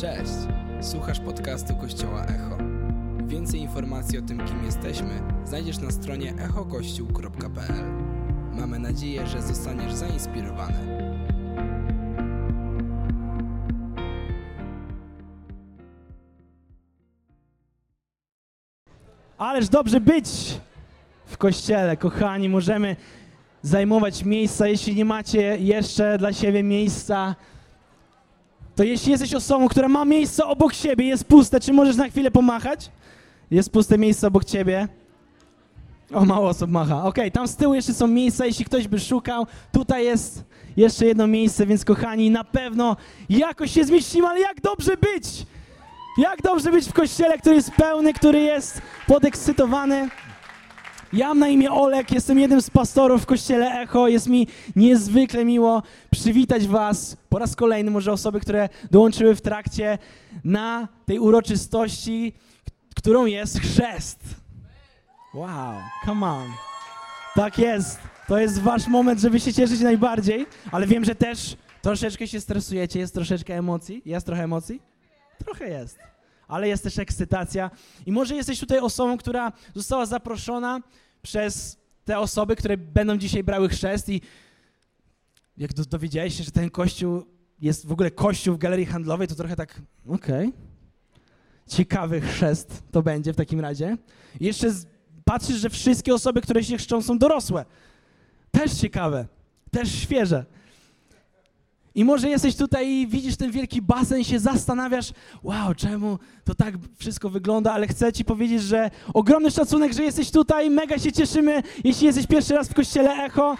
Cześć! Słuchasz podcastu Kościoła Echo. Więcej informacji o tym, kim jesteśmy, znajdziesz na stronie echokościół.pl. Mamy nadzieję, że zostaniesz zainspirowany. Ależ dobrze być w kościele, kochani. Możemy zajmować miejsca. Jeśli nie macie jeszcze dla siebie miejsca, to jeśli jesteś osobą, która ma miejsce obok siebie, jest puste, czy możesz na chwilę pomachać? Jest puste miejsce obok ciebie. O, mało osób macha. Okej, tam z tyłu jeszcze są miejsca, jeśli ktoś by szukał. Tutaj jest jeszcze jedno miejsce, więc kochani, na pewno jakoś się zmieścimy, ale jak dobrze być! Jak dobrze być w kościele, który jest pełny, który jest podekscytowany. Ja mam na imię Olek, jestem jednym z pastorów w kościele Echo. Jest mi niezwykle miło przywitać Was po raz kolejny, może osoby, które dołączyły w trakcie, na tej uroczystości, którą jest chrzest. Wow, come on. Tak jest. To jest Wasz moment, żeby się cieszyć najbardziej, ale wiem, że też troszeczkę się stresujecie, jest troszeczkę emocji. Jest trochę emocji? Trochę jest. Ale jest też ekscytacja. I może jesteś tutaj osobą, która została zaproszona przez te osoby, które będą dzisiaj brały chrzest i jak do, dowiedziałeś się, że ten kościół jest w ogóle kościół w galerii handlowej, to trochę tak, okej. Ciekawy chrzest to będzie w takim razie. I jeszcze z, patrzysz, że wszystkie osoby, które się chrzczą są dorosłe. Też ciekawe, też świeże. I może jesteś tutaj i widzisz ten wielki basen się zastanawiasz, wow, czemu to tak wszystko wygląda, ale chcę ci powiedzieć, że ogromny szacunek, że jesteś tutaj, mega się cieszymy, jeśli jesteś pierwszy raz w Kościele Echo.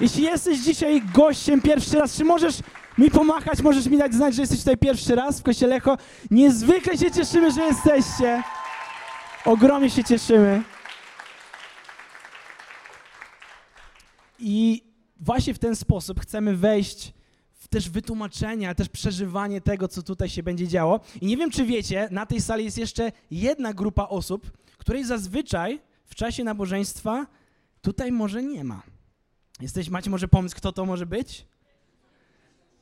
Jeśli jesteś dzisiaj gościem pierwszy raz, czy możesz mi pomachać, możesz mi dać znać, że jesteś tutaj pierwszy raz w Kościele Echo. Niezwykle się cieszymy, że jesteście. Ogromnie się cieszymy. I właśnie w ten sposób chcemy wejść w też wytłumaczenie, ale też przeżywanie tego, co tutaj się będzie działo. I nie wiem, czy wiecie, na tej sali jest jeszcze jedna grupa osób, której zazwyczaj w czasie nabożeństwa tutaj może nie ma. Jesteś, macie może pomysł, kto to może być?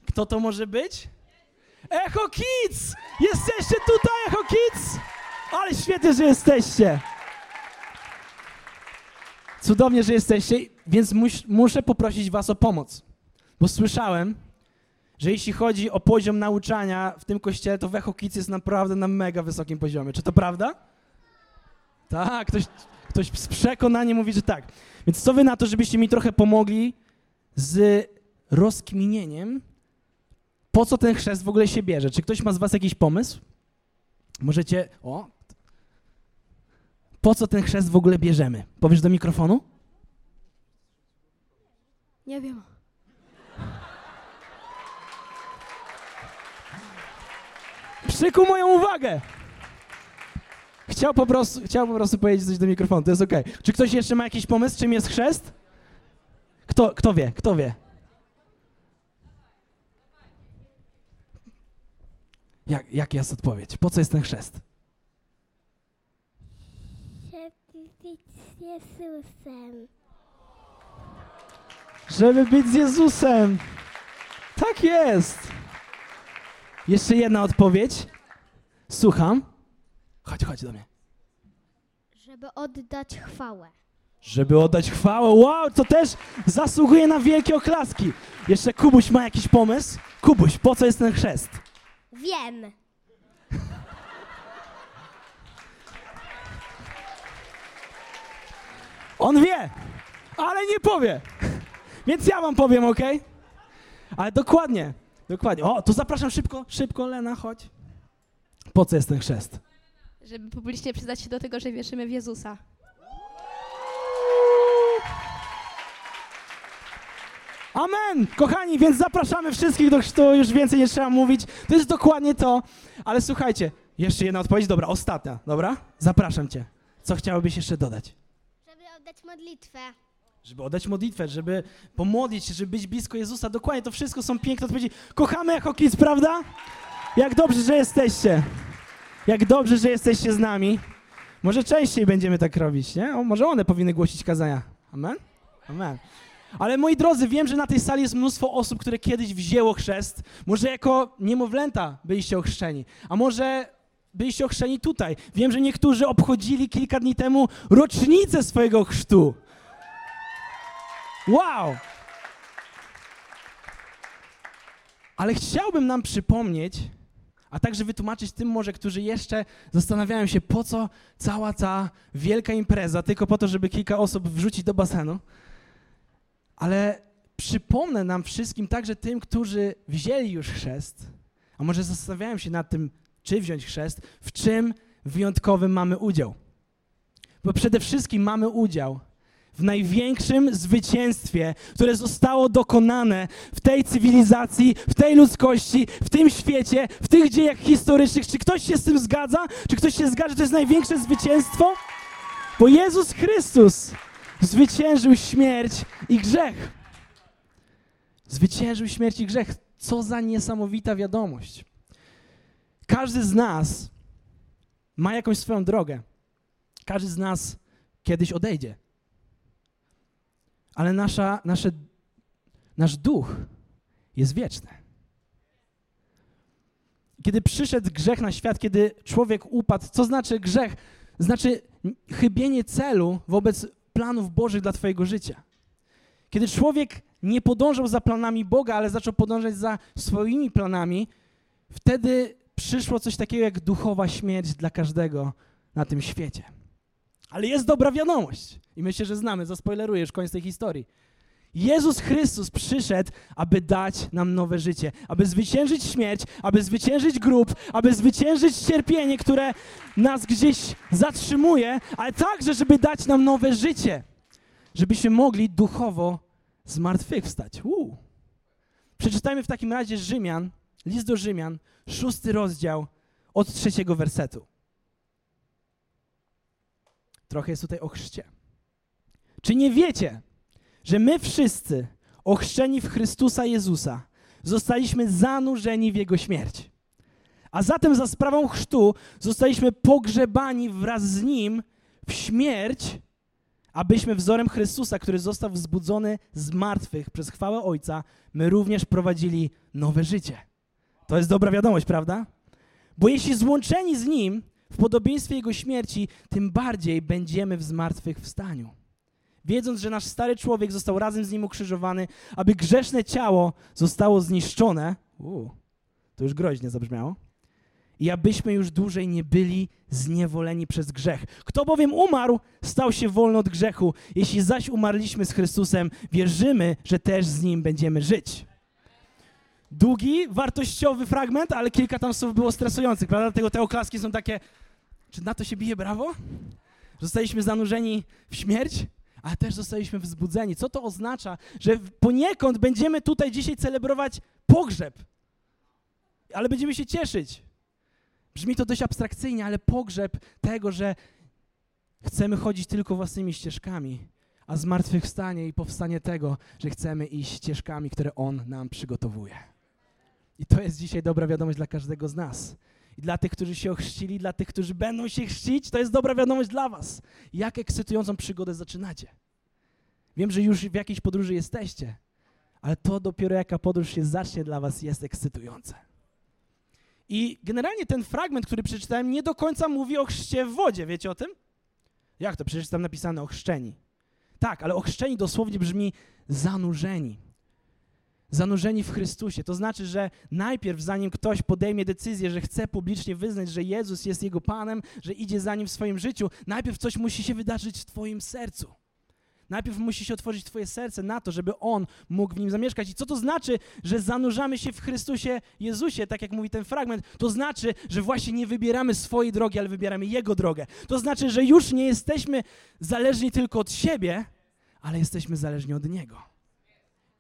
Kto to może być? Echo Kids! Jesteście tutaj, Echo Kids! Ale świetnie, że jesteście. Cudownie, że jesteście, więc mus, muszę poprosić was o pomoc. Bo słyszałem, że jeśli chodzi o poziom nauczania w tym kościele, to Wecho Kids jest naprawdę na mega wysokim poziomie. Czy to prawda? Tak, ktoś, ktoś z przekonaniem mówi, że tak. Więc co wy na to, żebyście mi trochę pomogli z rozkminieniem, po co ten chrzest w ogóle się bierze? Czy ktoś ma z was jakiś pomysł? Możecie... O, po co ten chrzest w ogóle bierzemy? Powiesz do mikrofonu? Nie wiem. Przykuł moją uwagę. Chciał po prostu, chciał po prostu powiedzieć coś do mikrofonu, to jest okej. Czy ktoś jeszcze ma jakiś pomysł, czym jest chrzest? Kto, kto wie, kto wie? Jak, jak jest odpowiedź? Po co jest ten chrzest? Być z Jezusem. Żeby być z Jezusem. Tak jest. Jeszcze jedna odpowiedź. Słucham. Chodź, chodź do mnie. Żeby oddać chwałę. Żeby oddać chwałę. Wow, to też zasługuje na wielkie oklaski. Jeszcze Kubuś ma jakiś pomysł? Kubuś, po co jest ten chrzest? Wiem. On wie, ale nie powie. Więc ja wam powiem, ok? Ale dokładnie, dokładnie. O, to zapraszam szybko, szybko, Lena, chodź. Po co jest ten chrzest? żeby publicznie przyznać się do tego, że wierzymy w Jezusa. Amen! Kochani, więc zapraszamy wszystkich do chrztu, już więcej nie trzeba mówić. To jest dokładnie to. Ale słuchajcie, jeszcze jedna odpowiedź, dobra, ostatnia, dobra? Zapraszam cię. Co chciałabyś jeszcze dodać? Żeby oddać modlitwę. Żeby oddać modlitwę, żeby pomodlić się, żeby być blisko Jezusa. Dokładnie, to wszystko są piękne odpowiedzi. Kochamy jako kids, prawda? Jak dobrze, że jesteście. Jak dobrze, że jesteście z nami. Może częściej będziemy tak robić, nie? O, może one powinny głosić kazania. Amen? Amen. Ale moi drodzy, wiem, że na tej sali jest mnóstwo osób, które kiedyś wzięło chrzest. Może jako niemowlęta byliście ochrzczeni, a może byliście ochrzczeni tutaj. Wiem, że niektórzy obchodzili kilka dni temu rocznicę swojego chrztu. Wow! Ale chciałbym nam przypomnieć, a także wytłumaczyć tym może, którzy jeszcze zastanawiają się, po co cała ta wielka impreza, tylko po to, żeby kilka osób wrzucić do basenu. Ale przypomnę nam wszystkim, także tym, którzy wzięli już chrzest, a może zastanawiają się nad tym, czy wziąć chrzest, w czym wyjątkowym mamy udział. Bo przede wszystkim mamy udział w największym zwycięstwie, które zostało dokonane w tej cywilizacji, w tej ludzkości, w tym świecie, w tych dziejach historycznych. Czy ktoś się z tym zgadza? Czy ktoś się zgadza, że to jest największe zwycięstwo? Bo Jezus Chrystus zwyciężył śmierć i grzech. Zwyciężył śmierć i grzech. Co za niesamowita wiadomość. Każdy z nas ma jakąś swoją drogę. Każdy z nas kiedyś odejdzie. Ale nasza, nasze, nasz duch jest wieczny. Kiedy przyszedł grzech na świat, kiedy człowiek upadł, co znaczy grzech? Znaczy chybienie celu wobec planów Bożych dla Twojego życia. Kiedy człowiek nie podążał za planami Boga, ale zaczął podążać za swoimi planami, wtedy przyszło coś takiego jak duchowa śmierć dla każdego na tym świecie. Ale jest dobra wiadomość. I myślę, że znamy, zaspoileruję już koniec tej historii. Jezus Chrystus przyszedł, aby dać nam nowe życie, aby zwyciężyć śmierć, aby zwyciężyć grób, aby zwyciężyć cierpienie, które nas gdzieś zatrzymuje, ale także, żeby dać nam nowe życie, żebyśmy mogli duchowo zmartwychwstać. Uu. Przeczytajmy w takim razie Rzymian, list do Rzymian, szósty rozdział od trzeciego wersetu. Trochę jest tutaj o chrzcie. Czy nie wiecie, że my wszyscy, ochrzczeni w Chrystusa Jezusa, zostaliśmy zanurzeni w Jego śmierć? A zatem za sprawą chrztu zostaliśmy pogrzebani wraz z Nim w śmierć, abyśmy wzorem Chrystusa, który został wzbudzony z martwych przez chwałę Ojca, my również prowadzili nowe życie. To jest dobra wiadomość, prawda? Bo jeśli złączeni z Nim w podobieństwie Jego śmierci, tym bardziej będziemy w zmartwychwstaniu. Wiedząc, że nasz stary człowiek został razem z Nim ukrzyżowany, aby grzeszne ciało zostało zniszczone, uu, to już groźnie zabrzmiało, i abyśmy już dłużej nie byli zniewoleni przez grzech. Kto bowiem umarł, stał się wolny od grzechu. Jeśli zaś umarliśmy z Chrystusem, wierzymy, że też z Nim będziemy żyć. Długi, wartościowy fragment, ale kilka tam słów było stresujących, prawda? Dlatego te oklaski są takie, czy na to się bije brawo? Zostaliśmy zanurzeni w śmierć, ale też zostaliśmy wzbudzeni. Co to oznacza? Że poniekąd będziemy tutaj dzisiaj celebrować pogrzeb, ale będziemy się cieszyć. Brzmi to dość abstrakcyjnie, ale pogrzeb tego, że chcemy chodzić tylko własnymi ścieżkami, a zmartwychwstanie i powstanie tego, że chcemy iść ścieżkami, które On nam przygotowuje. I to jest dzisiaj dobra wiadomość dla każdego z nas. I dla tych, którzy się ochrzcili, dla tych, którzy będą się chrzcić, to jest dobra wiadomość dla was. Jak ekscytującą przygodę zaczynacie. Wiem, że już w jakiejś podróży jesteście, ale to dopiero jaka podróż się zacznie dla was jest ekscytujące. I generalnie ten fragment, który przeczytałem, nie do końca mówi o chrzcie w wodzie. Wiecie o tym? Jak to? Przecież tam napisane ochrzczeni. Tak, ale ochrzczeni dosłownie brzmi zanurzeni. Zanurzeni w Chrystusie. To znaczy, że najpierw, zanim ktoś podejmie decyzję, że chce publicznie wyznać, że Jezus jest jego Panem, że idzie za nim w swoim życiu, najpierw coś musi się wydarzyć w Twoim sercu. Najpierw musi się otworzyć Twoje serce na to, żeby On mógł w nim zamieszkać. I co to znaczy, że zanurzamy się w Chrystusie Jezusie, tak jak mówi ten fragment? To znaczy, że właśnie nie wybieramy swojej drogi, ale wybieramy Jego drogę. To znaczy, że już nie jesteśmy zależni tylko od siebie, ale jesteśmy zależni od Niego.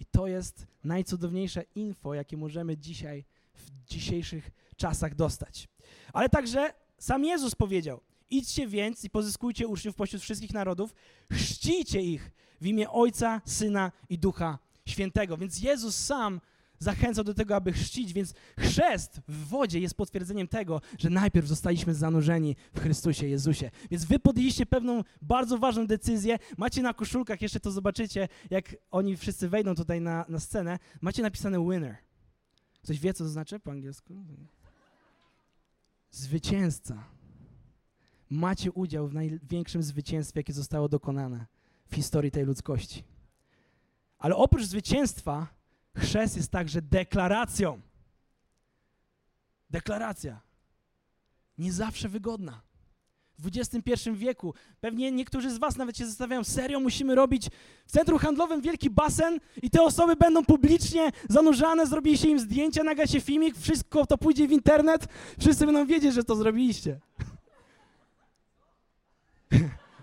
I to jest najcudowniejsze info, jakie możemy dzisiaj, w dzisiejszych czasach dostać. Ale także sam Jezus powiedział, idźcie więc i pozyskujcie uczniów pośród wszystkich narodów, chrzcijcie ich w imię Ojca, Syna i Ducha Świętego. Więc Jezus sam zachęcał do tego, aby chrzcić, więc chrzest w wodzie jest potwierdzeniem tego, że najpierw zostaliśmy zanurzeni w Chrystusie Jezusie. Więc wy podjęliście pewną bardzo ważną decyzję. Macie na koszulkach, jeszcze to zobaczycie, jak oni wszyscy wejdą tutaj na, na scenę, macie napisane winner. Ktoś wie, co to znaczy po angielsku? Zwycięzca. Macie udział w największym zwycięstwie, jakie zostało dokonane w historii tej ludzkości. Ale oprócz zwycięstwa, chrzest jest także deklaracją. Deklaracja. Nie zawsze wygodna. W XXI wieku pewnie niektórzy z Was nawet się zastanawiają, serio musimy robić w centrum handlowym wielki basen i te osoby będą publicznie zanurzane, zrobi się im zdjęcia, naga się filmik, wszystko to pójdzie w internet, wszyscy będą wiedzieć, że to zrobiliście.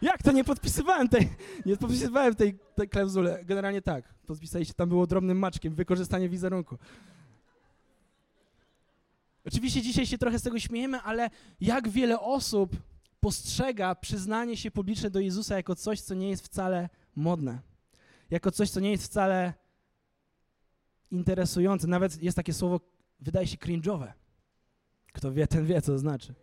Jak to? Nie podpisywałem tej, nie podpisywałem tej, tej klauzuli. Generalnie tak, podpisaliście, tam było drobnym maczkiem, wykorzystanie wizerunku. Oczywiście dzisiaj się trochę z tego śmiejemy, ale jak wiele osób postrzega przyznanie się publiczne do Jezusa jako coś, co nie jest wcale modne. Jako coś, co nie jest wcale interesujące. Nawet jest takie słowo, wydaje się cringe'owe. Kto wie, ten wie, co to znaczy.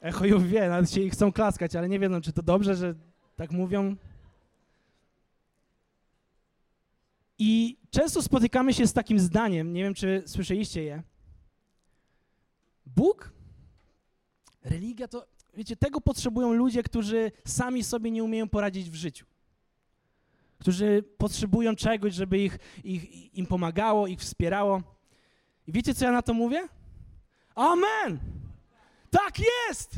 Echo już wie, nawet się chcą klaskać, ale nie wiedzą, czy to dobrze, że tak mówią. I często spotykamy się z takim zdaniem, nie wiem, czy słyszeliście je. Bóg, religia to, wiecie, tego potrzebują ludzie, którzy sami sobie nie umieją poradzić w życiu. Którzy potrzebują czegoś, żeby ich, ich, im pomagało, ich wspierało. I wiecie, co ja na to mówię? Amen! Tak jest!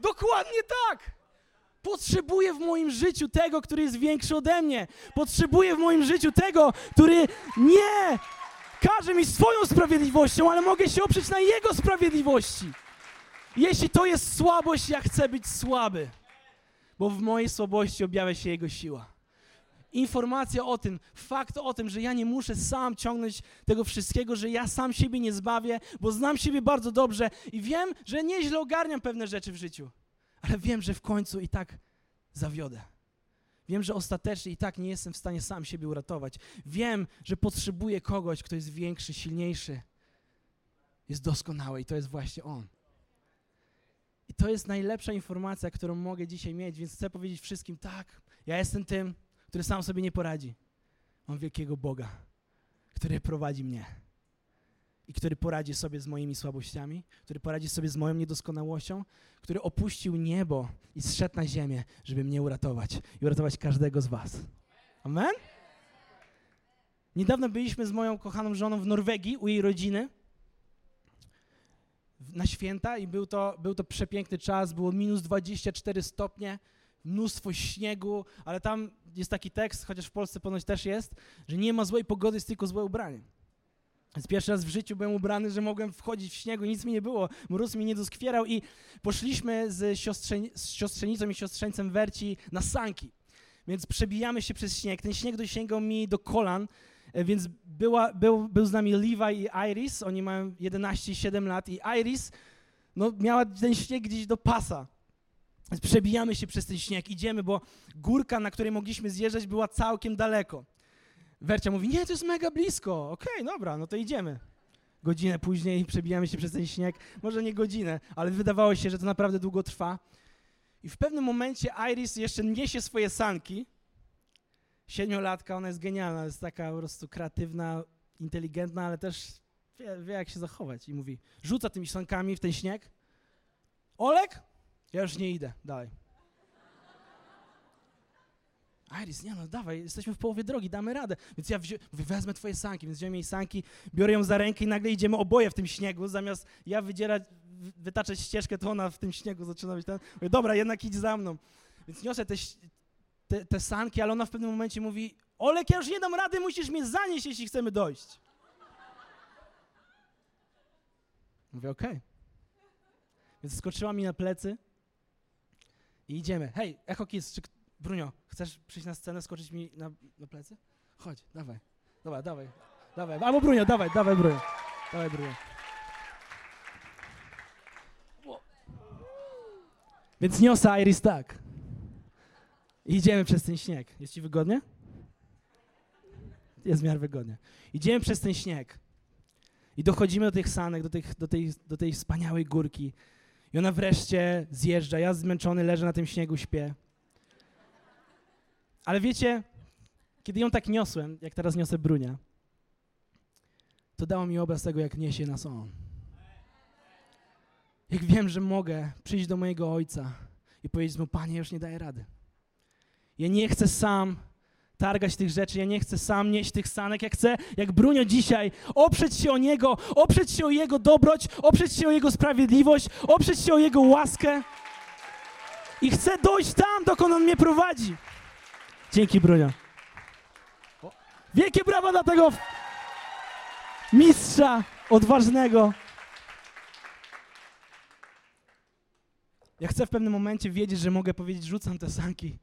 Dokładnie tak! Potrzebuję w moim życiu tego, który jest większy ode mnie. Potrzebuję w moim życiu tego, który nie każe mi swoją sprawiedliwością, ale mogę się oprzeć na Jego sprawiedliwości. Jeśli to jest słabość, ja chcę być słaby, bo w mojej słabości objawia się Jego siła. Informacja o tym, fakt o tym, że ja nie muszę sam ciągnąć tego wszystkiego, że ja sam siebie nie zbawię, bo znam siebie bardzo dobrze i wiem, że nieźle ogarniam pewne rzeczy w życiu, ale wiem, że w końcu i tak zawiodę. Wiem, że ostatecznie i tak nie jestem w stanie sam siebie uratować. Wiem, że potrzebuję kogoś, kto jest większy, silniejszy, jest doskonały i to jest właśnie On. I to jest najlepsza informacja, którą mogę dzisiaj mieć, więc chcę powiedzieć wszystkim, tak, ja jestem tym, który sam sobie nie poradzi. Mam wielkiego Boga, który prowadzi mnie i który poradzi sobie z moimi słabościami, który poradzi sobie z moją niedoskonałością, który opuścił niebo i zszedł na ziemię, żeby mnie uratować i uratować każdego z was. Amen? Niedawno byliśmy z moją kochaną żoną w Norwegii u jej rodziny na święta i był to, był to przepiękny czas, było minus 24 stopnie, mnóstwo śniegu, ale tam jest taki tekst, chociaż w Polsce ponoć też jest, że nie ma złej pogody, jest tylko złe ubranie. Więc pierwszy raz w życiu byłem ubrany, że mogłem wchodzić w śniegu, nic mi nie było, mróz mi nie doskwierał i poszliśmy z, z siostrzenicą i siostrzeńcem Werci na sanki. Więc przebijamy się przez śnieg. Ten śnieg dosięgał mi do kolan, e, więc była, był, był z nami Levi i Iris, oni mają 11 i 7 lat i Iris no, miała ten śnieg gdzieś do pasa. Przebijamy się przez ten śnieg, idziemy, bo górka, na której mogliśmy zjeżdżać, była całkiem daleko. Wercia mówi, nie, to jest mega blisko. Okej, okay, dobra, no to idziemy. Godzinę później przebijamy się przez ten śnieg. Może nie godzinę, ale wydawało się, że to naprawdę długo trwa. I w pewnym momencie Iris jeszcze niesie swoje sanki. Siedmiolatka, ona jest genialna, jest taka po prostu kreatywna, inteligentna, ale też wie, wie jak się zachować. I mówi, rzuca tymi sankami w ten śnieg. Olek, ja już nie idę, dalej. Iris, nie no, dawaj, jesteśmy w połowie drogi, damy radę. Więc ja wzi- wezmę twoje sanki, więc wziąłem jej sanki, biorę ją za rękę i nagle idziemy oboje w tym śniegu, zamiast ja wydzierać, wytaczać ścieżkę, to ona w tym śniegu zaczyna być ten. Mówię, dobra, jednak idź za mną. Więc niosę te, te, te sanki, ale ona w pewnym momencie mówi, Olek, ja już nie dam rady, musisz mnie zanieść, jeśli chcemy dojść. Mówię, okej. Okay. Więc skoczyła mi na plecy, i idziemy. Hej, Echo Kids, czy Brunio, chcesz przyjść na scenę, skoczyć mi na, na plecy? Chodź, dawaj. Dobra, dawaj. Dawaj. Albo Brunio, dawaj, dawaj Brunio. Dawaj Brunio. Więc niosę Iris tak. Idziemy przez ten śnieg. Jest ci wygodnie? jest miarę wygodnie. Idziemy przez ten śnieg i dochodzimy do tych sanek, do, tych, do, tej, do tej wspaniałej górki. I ona wreszcie zjeżdża. Ja zmęczony leżę na tym śniegu, śpię. Ale wiecie, kiedy ją tak niosłem, jak teraz niosę Brunia, to dało mi obraz tego, jak niesie nas On. Jak wiem, że mogę przyjść do mojego Ojca i powiedzieć mu, Panie, już nie daję rady. Ja nie chcę sam targać tych rzeczy, ja nie chcę sam nieść tych sanek, ja chcę, jak Brunio dzisiaj, oprzeć się o Niego, oprzeć się o Jego dobroć, oprzeć się o Jego sprawiedliwość, oprzeć się o Jego łaskę i chcę dojść tam, dokąd On mnie prowadzi. Dzięki, Brunio. Wielkie brawa dla tego mistrza odważnego. Ja chcę w pewnym momencie wiedzieć, że mogę powiedzieć, rzucam te sanki.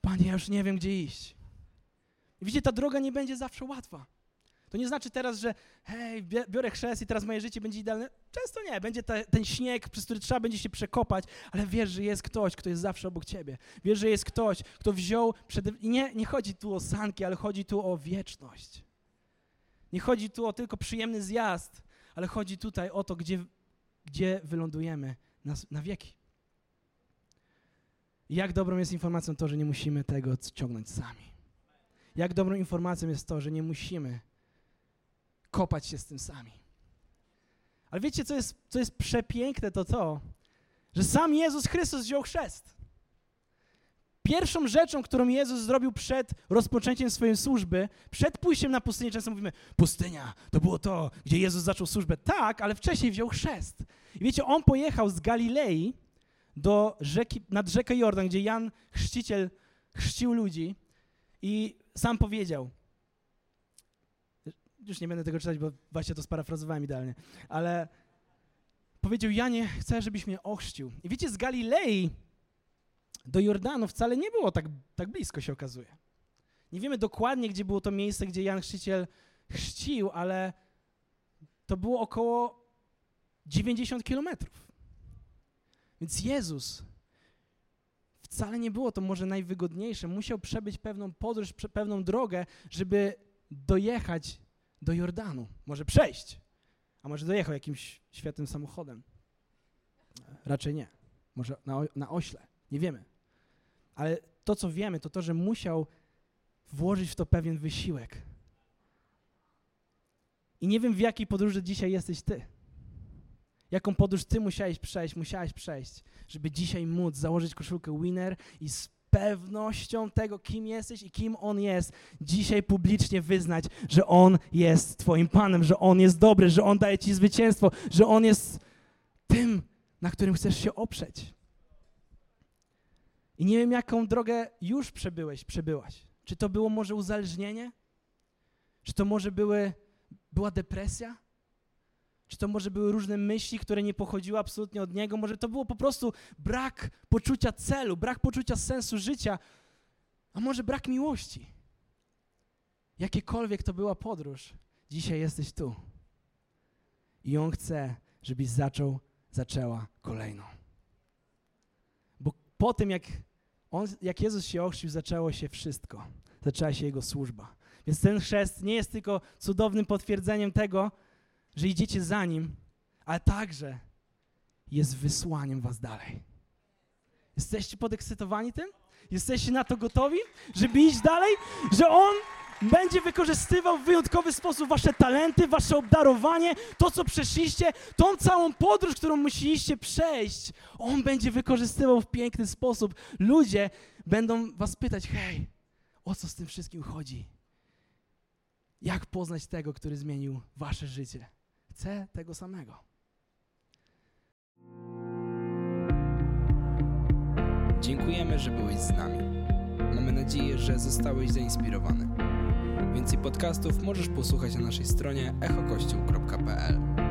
Panie, ja już nie wiem, gdzie iść. I widzicie, ta droga nie będzie zawsze łatwa. To nie znaczy teraz, że hej, biorę chrzest i teraz moje życie będzie idealne. Często nie. Będzie ten śnieg, przez który trzeba będzie się przekopać, ale wiesz, że jest ktoś, kto jest zawsze obok ciebie. Wiesz, że jest ktoś, kto wziął przed... Nie, nie chodzi tu o sanki, ale chodzi tu o wieczność. Nie chodzi tu o tylko przyjemny zjazd, ale chodzi tutaj o to, gdzie, gdzie wylądujemy na, na wieki. I jak dobrą jest informacją to, że nie musimy tego ciągnąć sami. Jak dobrą informacją jest to, że nie musimy kopać się z tym sami. Ale wiecie, co jest, co jest przepiękne, to to, że sam Jezus Chrystus wziął chrzest. Pierwszą rzeczą, którą Jezus zrobił przed rozpoczęciem swojej służby, przed pójściem na pustynię, często mówimy, pustynia, to było to, gdzie Jezus zaczął służbę. Tak, ale wcześniej wziął chrzest. I wiecie, on pojechał z Galilei do rzeki, nad rzekę Jordan, gdzie Jan Chrzciciel chrzcił ludzi i sam powiedział, już nie będę tego czytać, bo właśnie to sparafrazowałem idealnie, ale powiedział, Janie, chcę, żebyś mnie ochrzcił. I wiecie, z Galilei do Jordanu wcale nie było tak, tak blisko, się okazuje. Nie wiemy dokładnie, gdzie było to miejsce, gdzie Jan Chrzciciel chrzcił, ale to było około 90 kilometrów. Więc Jezus wcale nie było to może najwygodniejsze. Musiał przebyć pewną podróż, pewną drogę, żeby dojechać do Jordanu. Może przejść, a może dojechał jakimś świetnym samochodem. Raczej nie. Może na, na ośle. Nie wiemy. Ale to, co wiemy, to to, że musiał włożyć w to pewien wysiłek. I nie wiem, w jakiej podróży dzisiaj jesteś ty. Jaką podróż ty musiałeś przejść, musiałeś przejść, żeby dzisiaj móc założyć koszulkę winner i z pewnością tego, kim jesteś i kim On jest, dzisiaj publicznie wyznać, że On jest Twoim Panem, że On jest dobry, że On daje Ci zwycięstwo, że On jest tym, na którym chcesz się oprzeć. I nie wiem, jaką drogę już przebyłeś, przebyłaś. Czy to było może uzależnienie? Czy to może były, była depresja? Czy to może były różne myśli, które nie pochodziły absolutnie od Niego? Może to było po prostu brak poczucia celu, brak poczucia sensu życia, a może brak miłości? Jakiekolwiek to była podróż, dzisiaj jesteś tu. I On chce, żebyś zaczął, zaczęła kolejną. Bo po tym, jak, on, jak Jezus się ochrzcił, zaczęło się wszystko. Zaczęła się Jego służba. Więc ten chrzest nie jest tylko cudownym potwierdzeniem tego, że idziecie za Nim, ale także jest wysłaniem was dalej. Jesteście podekscytowani tym? Jesteście na to gotowi, żeby iść dalej? Że On będzie wykorzystywał w wyjątkowy sposób wasze talenty, wasze obdarowanie, to co przeszliście, tą całą podróż, którą musieliście przejść. On będzie wykorzystywał w piękny sposób. Ludzie będą was pytać, hej, o co z tym wszystkim chodzi? Jak poznać tego, który zmienił wasze życie? Chcę tego samego. Dziękujemy, że byłeś z nami. Mamy nadzieję, że zostałeś zainspirowany. Więcej podcastów możesz posłuchać na naszej stronie echokościół.pl.